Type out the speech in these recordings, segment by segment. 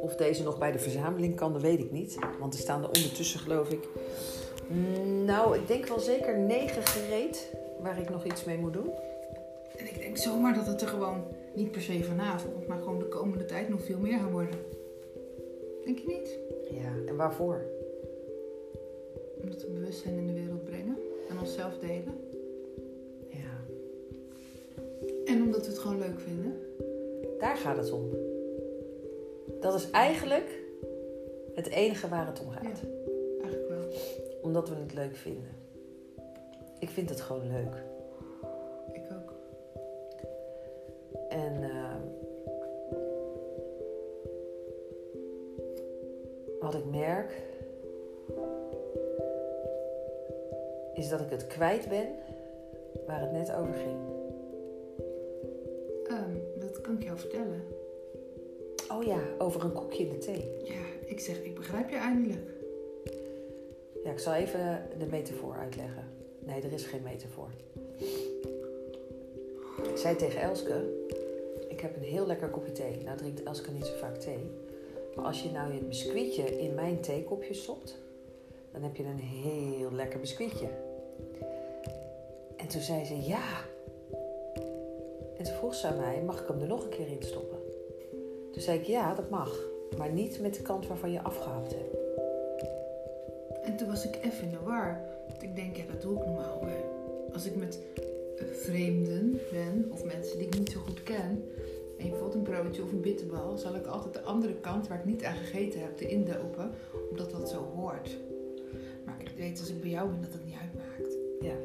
Of deze nog bij de verzameling kan, dat weet ik niet. Want er staan er ondertussen, geloof ik. mm, Nou, ik denk wel zeker negen gereed waar ik nog iets mee moet doen. En ik denk zomaar dat het er gewoon niet per se vanavond, maar gewoon de komende tijd nog veel meer gaan worden. Denk je niet? Ja, en waarvoor? Omdat we bewustzijn in de wereld brengen en onszelf delen. Omdat we het gewoon leuk vinden. daar gaat het om. Dat is eigenlijk het enige waar het om gaat. Eigenlijk wel. Omdat we het leuk vinden. Ik vind het gewoon leuk. Ik ook. En eh, wat ik merk is dat ik het kwijt ben waar het net over ging. Oh ja, over een koekje in de thee. Ja, ik zeg, ik begrijp je eindelijk. Ja, ik zal even de metafoor uitleggen. Nee, er is geen metafoor. Ik zei tegen Elske, ik heb een heel lekker kopje thee. Nou drinkt Elske niet zo vaak thee. Maar als je nou je biscuitje in mijn theekopje stopt, dan heb je een heel lekker biscuitje. En toen zei ze ja. En toen vroeg ze aan mij, mag ik hem er nog een keer in stoppen? Toen zei ik ja, dat mag. Maar niet met de kant waarvan je afgehaald hebt. En toen was ik even in de war. Want ik denk, ja, dat doe ik normaal. Maar als ik met eh, vreemden ben, of mensen die ik niet zo goed ken, en je bijvoorbeeld een broodje of een bitterbal, zal ik altijd de andere kant waar ik niet aan gegeten heb, erin dopen, omdat dat zo hoort. Maar ik weet als ik bij jou ben dat dat niet uitmaakt. Ja.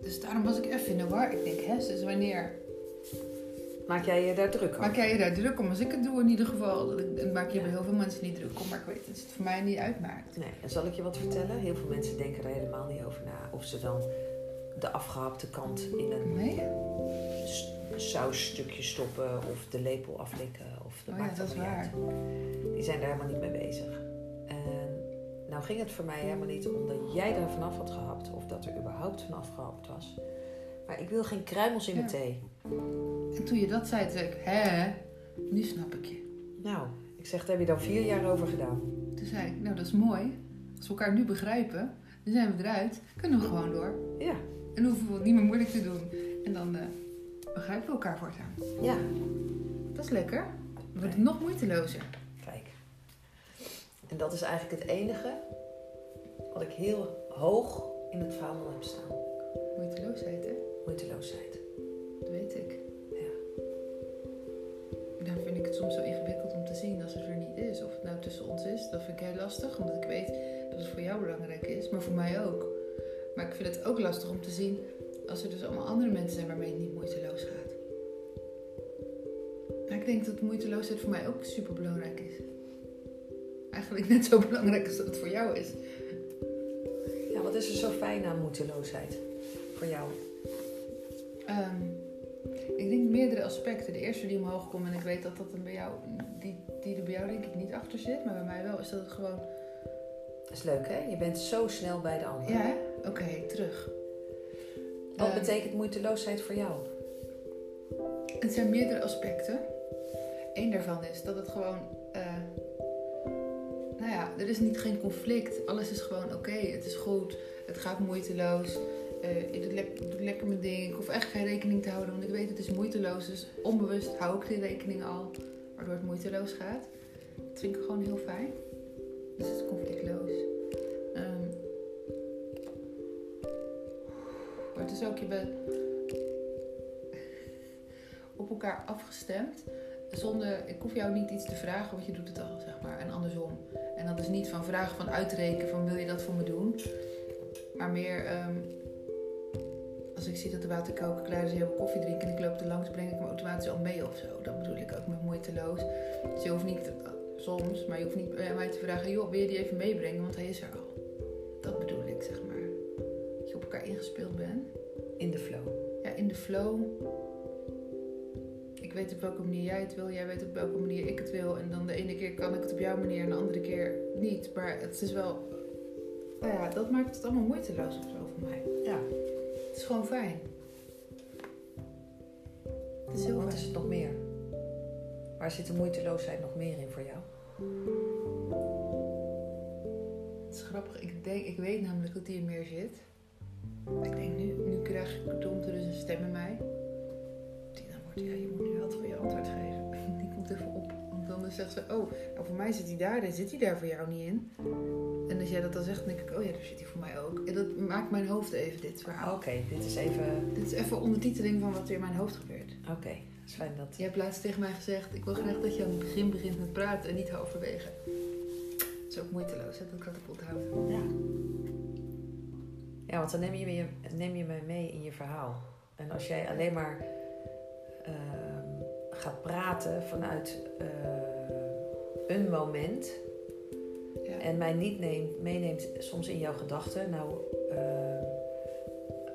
Dus daarom was ik even in de war. Ik denk, hè, dus wanneer Maak jij je daar druk over? maak jij je daar druk om? Als ik het doe in ieder geval, dan maak je bij heel veel mensen niet druk om. Maar ik weet dat het voor mij niet uitmaakt. Nee, en zal ik je wat vertellen? Heel veel mensen denken er helemaal niet over na. Of ze dan de afgehapte kant in een Nee? sausstukje stoppen of de lepel aflikken. Of dat Oh ja, maakt dat is waar. uit. Die zijn daar helemaal niet mee bezig. En nou ging het voor mij helemaal niet omdat jij er vanaf had gehapt of dat er überhaupt vanaf gehapt was. Maar ik wil geen kruimels in mijn Ja. thee. En toen je dat zei, zei ik, hè, nu snap ik je. Nou, ik zeg, daar heb je dan vier jaar over gedaan. Toen zei ik, nou dat is mooi. Als we elkaar nu begrijpen, dan zijn we eruit. Kunnen we gewoon door. Ja, En hoeven we het niet meer moeilijk te doen. En dan eh, begrijpen we elkaar voortaan. ja. Dat is lekker. Wordt het nog moeitelozer. Kijk. En dat is eigenlijk het enige wat ik heel hoog in het vaandel heb staan. Moeiteloosheid, hè? Moeiteloosheid. Dat weet ik. Ja. Dan vind ik het soms zo ingewikkeld om te zien als het er niet is. Of het nou tussen ons is, dat vind ik heel lastig. Omdat ik weet dat het voor jou belangrijk is, maar voor mij ook. Maar ik vind het ook lastig om te zien als er dus allemaal andere mensen zijn waarmee het niet moeiteloos gaat. Maar ik denk dat moeiteloosheid voor mij ook super belangrijk is. Eigenlijk net zo belangrijk als dat het voor jou is. Ja, wat is er zo fijn aan moeiteloosheid voor jou? Denk meerdere aspecten. De eerste die omhoog komt, en ik weet dat dat er bij jou, die, die er bij jou denk ik niet achter zit, maar bij mij wel, is dat het gewoon, Dat is leuk, hè? Je bent zo snel bij de ander. ja, oké, terug. Wat Ehm, betekent moeiteloosheid voor jou? Het zijn meerdere aspecten. Eén daarvan is dat het gewoon, eh, nou ja, er is niet geen conflict. Alles is gewoon oké, het is goed, het gaat moeiteloos. Eh, ik doe, lek- ik doe lekker mijn ding. Ik hoef echt geen rekening te houden, want ik weet het is moeiteloos. Dus onbewust hou ik die rekening al, waardoor het moeiteloos gaat. Dat vind ik gewoon heel fijn. Dus het is conflictloos. Ehm, maar het is ook, je bent op elkaar afgestemd. Zonder, ik hoef jou niet iets te vragen, want je doet het al, zeg maar. En andersom. En dat is niet van vragen van uitrekenen van wil je dat voor me doen. Maar meer ehm, als ik zie dat de waterkoker klaar is en je wil koffie drinken en ik loop er langs, breng ik hem automatisch al mee of zo. Dat bedoel ik ook met moeiteloos. Dus je hoeft niet, soms, maar je hoeft niet bij mij te vragen, joh, wil je die even meebrengen, want hij is er al. Dat bedoel ik, zeg maar. Dat je op elkaar ingespeeld bent. In de flow. Ja, in de flow. Ik weet op welke manier jij het wil, jij weet op welke manier ik het wil. En dan de ene keer kan ik het op jouw manier en de andere keer niet. Maar het is wel, nou ja, dat maakt het allemaal moeiteloos Het is gewoon fijn. Dat is heel Wat fijn. is het nog meer? Waar zit de moeiteloosheid nog meer in voor jou? Het is grappig. Ik, denk, ik weet namelijk dat die er meer zit. Ik denk nu, nu krijg ik er dus een stem in mij. Die dan wordt, ja, je moet nu wel het goede antwoord geven. Die komt even op. Want dan zegt ze, oh, nou voor mij zit die daar, dan zit die daar voor jou niet in. Als jij dat dan zegt, dan denk ik, oh ja, daar zit die voor mij ook. En dat maakt mijn hoofd even, dit verhaal. Oké, dit is even... Dit is even ondertiteling van wat er in mijn hoofd gebeurt. Oké, het is fijn dat... Je hebt laatst tegen mij gezegd, ik wil graag dat je aan het begin begint met praten en niet halverwege. Dat is ook moeiteloos, hè, dat ik dat heb onthouden. Ja. Ja, want dan neem je, me, neem je mij mee in je verhaal. En als jij alleen maar ehm, gaat praten vanuit eh, een moment. En mij niet neemt, meeneemt soms in jouw gedachten, nou ehm,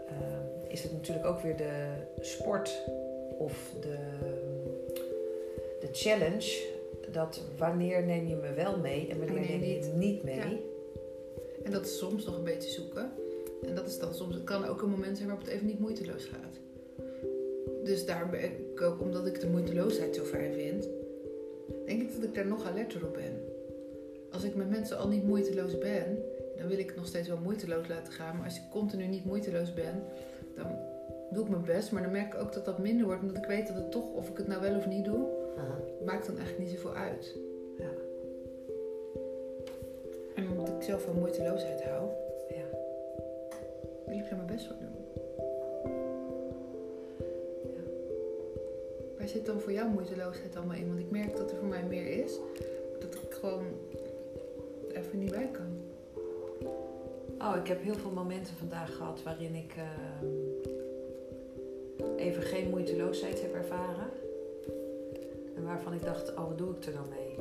ehm, is het natuurlijk ook weer de sport of de, de challenge. Dat wanneer neem je me wel mee en wanneer neem je het niet mee. Ja. En dat is soms nog een beetje zoeken. En dat is dan soms, het kan ook een moment zijn waarop het even niet moeiteloos gaat. Dus daar ben ik ook, omdat ik de moeiteloosheid zo fijn vind, denk ik dat ik daar nog alerter op ben. Als ik met mensen al niet moeiteloos ben, dan wil ik het nog steeds wel moeiteloos laten gaan. Maar als ik continu niet moeiteloos ben, dan doe ik mijn best. Maar dan merk ik ook dat dat minder wordt, omdat ik weet dat het toch, of ik het nou wel of niet doe, Aha. maakt dan eigenlijk niet zoveel uit. Ja. En omdat ik zelf van moeiteloosheid hou, Ja. wil ik er mijn best voor doen. Ja. Waar zit dan voor jou moeiteloosheid allemaal in? Want ik merk dat er voor mij meer is, dat ik gewoon even niet bij kan. Oh, ik heb heel veel momenten vandaag gehad waarin ik ehm, even geen moeiteloosheid heb ervaren. En waarvan ik dacht, oh, wat doe ik er dan mee?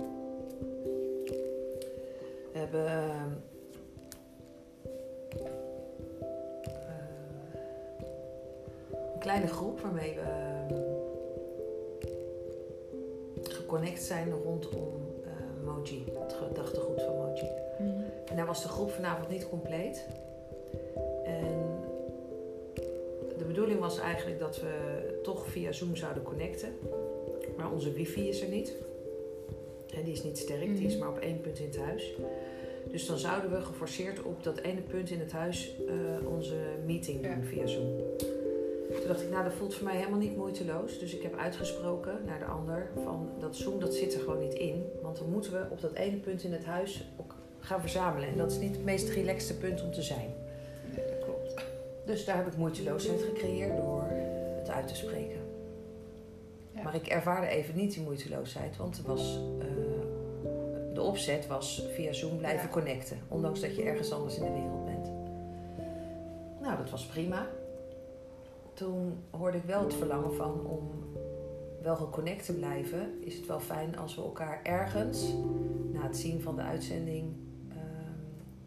We hebben ehm, eh, een kleine groep waarmee we ehm, geconnect zijn rondom Moji, het gedachtegoed van Moji. En daar was de groep vanavond niet compleet. En de bedoeling was eigenlijk dat we toch via Zoom zouden connecten. Maar onze wifi is er niet. En die is niet sterk, die is Mhm. maar op één punt in het huis. Dus dan zouden we geforceerd op dat ene punt in het huis eh, onze meeting doen Ja. via Zoom. Toen dacht ik, nou dat voelt voor mij helemaal niet moeiteloos. Dus ik heb uitgesproken naar de ander van dat Zoom dat zit er gewoon niet in. Want dan moeten we op dat ene punt in het huis ook gaan verzamelen. En dat is niet het meest relaxte punt om te zijn. Nee, dat klopt. Dus daar heb ik moeiteloosheid gecreëerd door het uit te spreken. Ja. Maar ik ervaarde even niet die moeiteloosheid, want was, eh, de opzet was via Zoom blijven Ja. connecten. Ondanks dat je ergens anders in de wereld bent. Nou, dat was prima. Toen hoorde ik wel het verlangen van om wel geconnect te blijven. Is het wel fijn als we elkaar ergens, na het zien van de uitzending, ehm,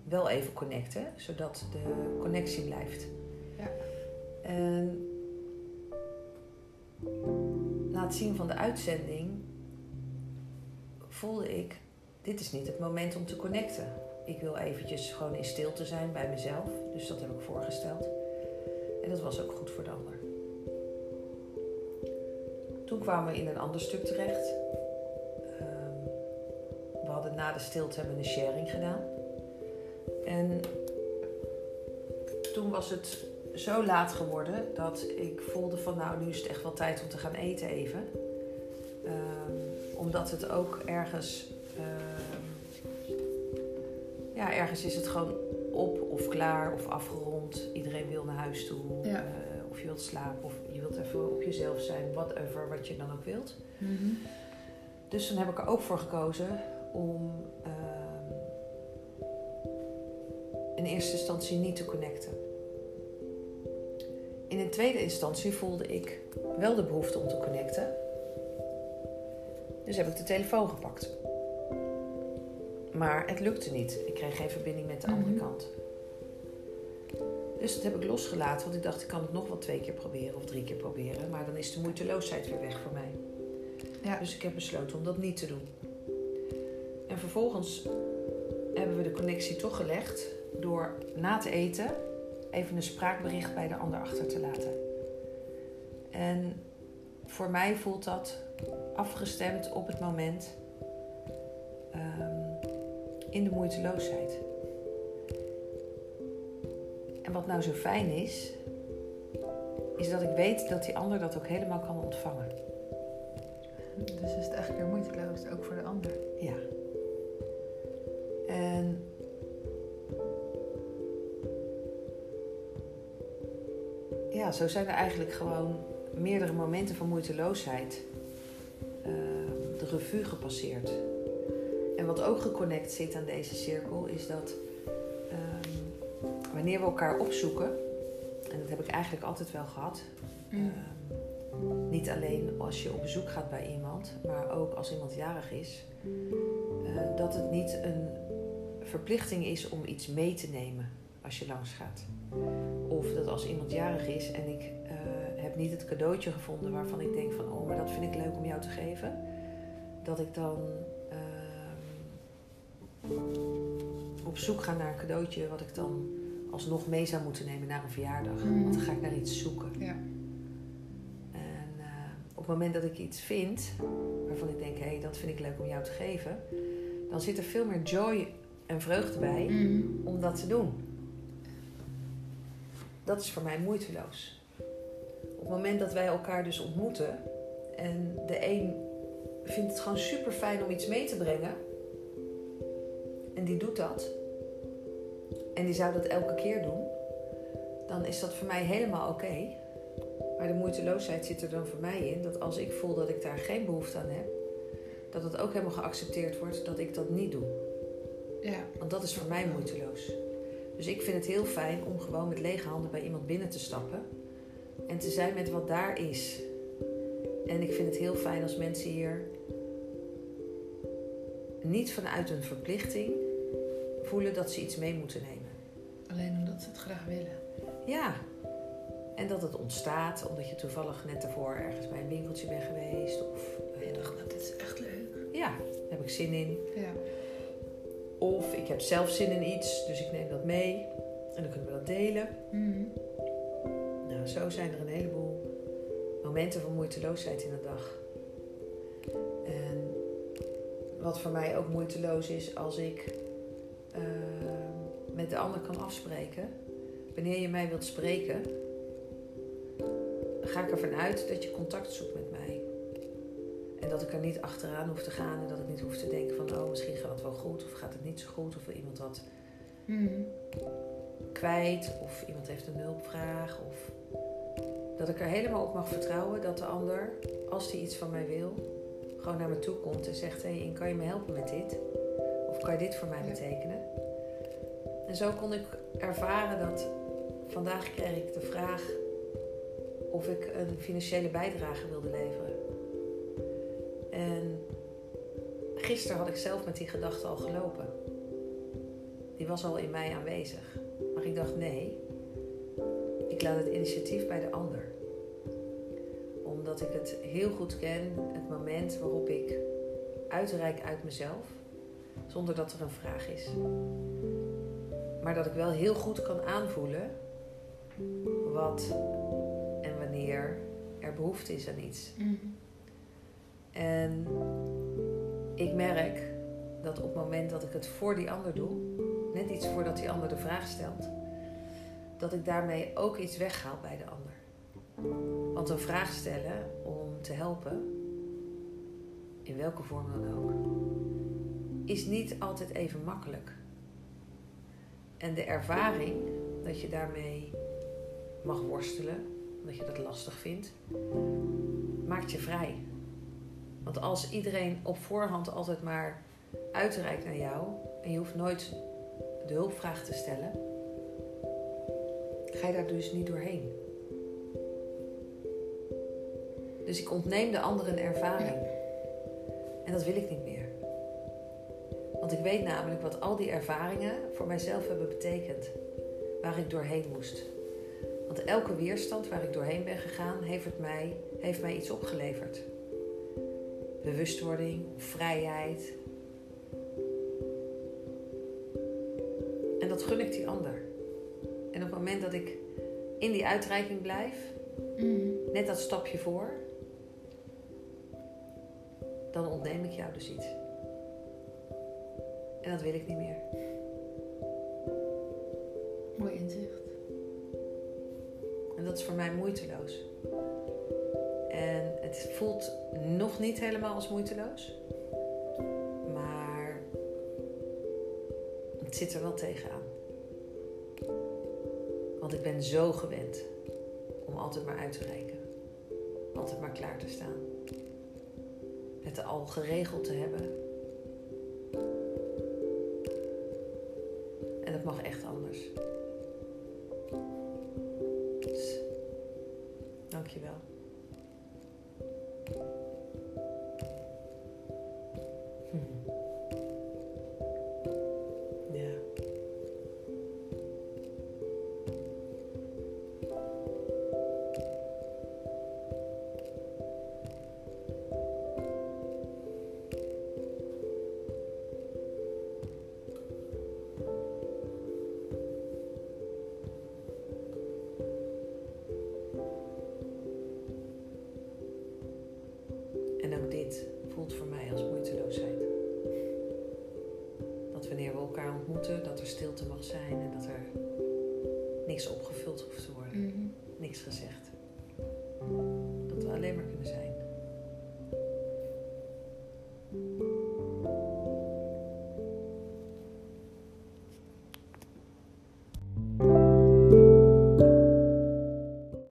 wel even connecten. Zodat de connectie blijft. Ja. En na het zien van de uitzending voelde ik, dit is niet het moment om te connecten. Ik wil eventjes gewoon in stilte zijn bij mezelf. Dus dat heb ik voorgesteld. En dat was ook goed voor de ander. Toen kwamen we in een ander stuk terecht. Ehm, we hadden na de stilte hebben een sharing gedaan. En toen was het zo laat geworden dat ik voelde van nou nu is het echt wel tijd om te gaan eten even. Ehm, omdat het ook ergens, ehm, ja ergens is het gewoon of klaar of afgerond. Iedereen wil naar huis toe. Ja. Eh, of je wilt slapen of je wilt even op jezelf zijn. Whatever wat je dan ook wilt. Dus toen heb ik er ook voor gekozen om ehm, in eerste instantie niet te connecten. In een tweede instantie voelde ik wel de behoefte om te connecten. Dus heb ik de telefoon gepakt. Maar het lukte niet. Ik kreeg geen verbinding met de andere Mhm. kant. Dus dat heb ik losgelaten, want ik dacht ik kan het nog wel twee keer proberen of drie keer proberen. Maar dan is de moeiteloosheid weer weg voor mij. Ja. Dus ik heb besloten om dat niet te doen. En vervolgens hebben we de connectie toch gelegd door na te eten even een spraakbericht bij de ander achter te laten. En voor mij voelt dat afgestemd op het moment ehm, in de moeiteloosheid. En wat nou zo fijn is, is dat ik weet dat die ander dat ook helemaal kan ontvangen. Dus is het eigenlijk weer moeiteloos, ook voor de ander. Ja. En ja, zo zijn er eigenlijk gewoon meerdere momenten van moeiteloosheid uh, de revue gepasseerd. En wat ook geconnect zit aan deze cirkel is dat um, wanneer we elkaar opzoeken, en dat heb ik eigenlijk altijd wel gehad, mm. um, niet alleen als je op bezoek gaat bij iemand, maar ook als iemand jarig is, uh, dat het niet een verplichting is om iets mee te nemen als je langs gaat. Of dat als iemand jarig is en ik uh, heb niet het cadeautje gevonden waarvan ik denk van oh, maar dat vind ik leuk om jou te geven. Dat ik dan uh, op zoek ga naar een cadeautje wat ik dan alsnog mee zou moeten nemen naar een verjaardag. Mm. Want dan ga ik naar iets zoeken. Ja. En uh, op het moment dat ik iets vind waarvan ik denk, hé, hey, dat vind ik leuk om jou te geven, dan zit er veel meer joy en vreugde bij mm. om dat te doen. Dat is voor mij moeiteloos. Op het moment dat wij elkaar dus ontmoeten en de een vindt het gewoon super fijn om iets mee te brengen en die doet dat en die zou dat elke keer doen, dan is dat voor mij helemaal oké. Maar de moeiteloosheid zit er dan voor mij in dat als ik voel dat ik daar geen behoefte aan heb, dat het ook helemaal geaccepteerd wordt dat ik dat niet doe. Ja. Want dat is voor mij moeiteloos. Dus ik vind het heel fijn om gewoon met lege handen bij iemand binnen te stappen en te zijn met wat daar is. En ik vind het heel fijn als mensen hier niet vanuit een verplichting voelen dat ze iets mee moeten nemen. Ze het graag willen. Ja. En dat het ontstaat omdat je toevallig net daarvoor ergens bij een winkeltje bent geweest. Of je dacht, nou, dit is echt leuk. Ja, daar heb ik zin in. Ja. Of ik heb zelf zin in iets, dus ik neem dat mee. En dan kunnen we dat delen. Mm. Nou, zo zijn er een heleboel momenten van moeiteloosheid in de dag. En wat voor mij ook moeiteloos is als ik uh, met de ander kan afspreken. Wanneer je mij wilt spreken, ga ik ervan uit dat je contact zoekt met mij. En dat ik er niet achteraan hoef te gaan en dat ik niet hoef te denken van oh, misschien gaat het wel goed of gaat het niet zo goed of wil iemand wat mm. kwijt of iemand heeft een hulpvraag of dat ik er helemaal op mag vertrouwen dat de ander, als hij iets van mij wil, gewoon naar me toe komt en zegt: Hé, hey, kan je me helpen met dit? Of kan je dit voor mij betekenen? En zo kon ik ervaren dat vandaag kreeg ik de vraag of ik een financiële bijdrage wilde leveren. En gisteren had ik zelf met die gedachte al gelopen. Die was al in mij aanwezig. Maar ik dacht nee, ik laat het initiatief bij de ander. Omdat ik het heel goed ken, het moment waarop ik uitreik uit mezelf, zonder dat er een vraag is. Maar dat ik wel heel goed kan aanvoelen wat en wanneer er behoefte is aan iets. Mhm. En ik merk dat op het moment dat ik het voor die ander doe, net iets voordat die ander de vraag stelt, dat ik daarmee ook iets weghaal bij de ander. Want een vraag stellen om te helpen, in welke vorm dan ook, is niet altijd even makkelijk. En de ervaring dat je daarmee mag worstelen, dat je dat lastig vindt, maakt je vrij. Want als iedereen op voorhand altijd maar uitreikt naar jou en je hoeft nooit de hulpvraag te stellen, ga je daar dus niet doorheen. Dus ik ontneem de ander een ervaring. En dat wil ik niet meer. Want ik weet namelijk wat al die ervaringen voor mijzelf hebben betekend. Waar ik doorheen moest. Want elke weerstand waar ik doorheen ben gegaan, heeft, het mij, heeft mij iets opgeleverd. Bewustwording, vrijheid. En dat gun ik die ander. En op het moment dat ik in die uitreiking blijf, mm. net dat stapje voor, dan ontneem ik jou dus iets. En dat wil ik niet meer. Mooi inzicht. En dat is voor mij moeiteloos. En het voelt nog niet helemaal als moeiteloos. Maar het zit er wel tegenaan. Want ik ben zo gewend om altijd maar uit te reiken. Altijd maar klaar te staan. Het al geregeld te hebben. You Bill. Ontmoeten, dat er stilte mag zijn en dat er niks opgevuld hoeft te worden, Mhm. niks gezegd. Dat we alleen maar kunnen zijn.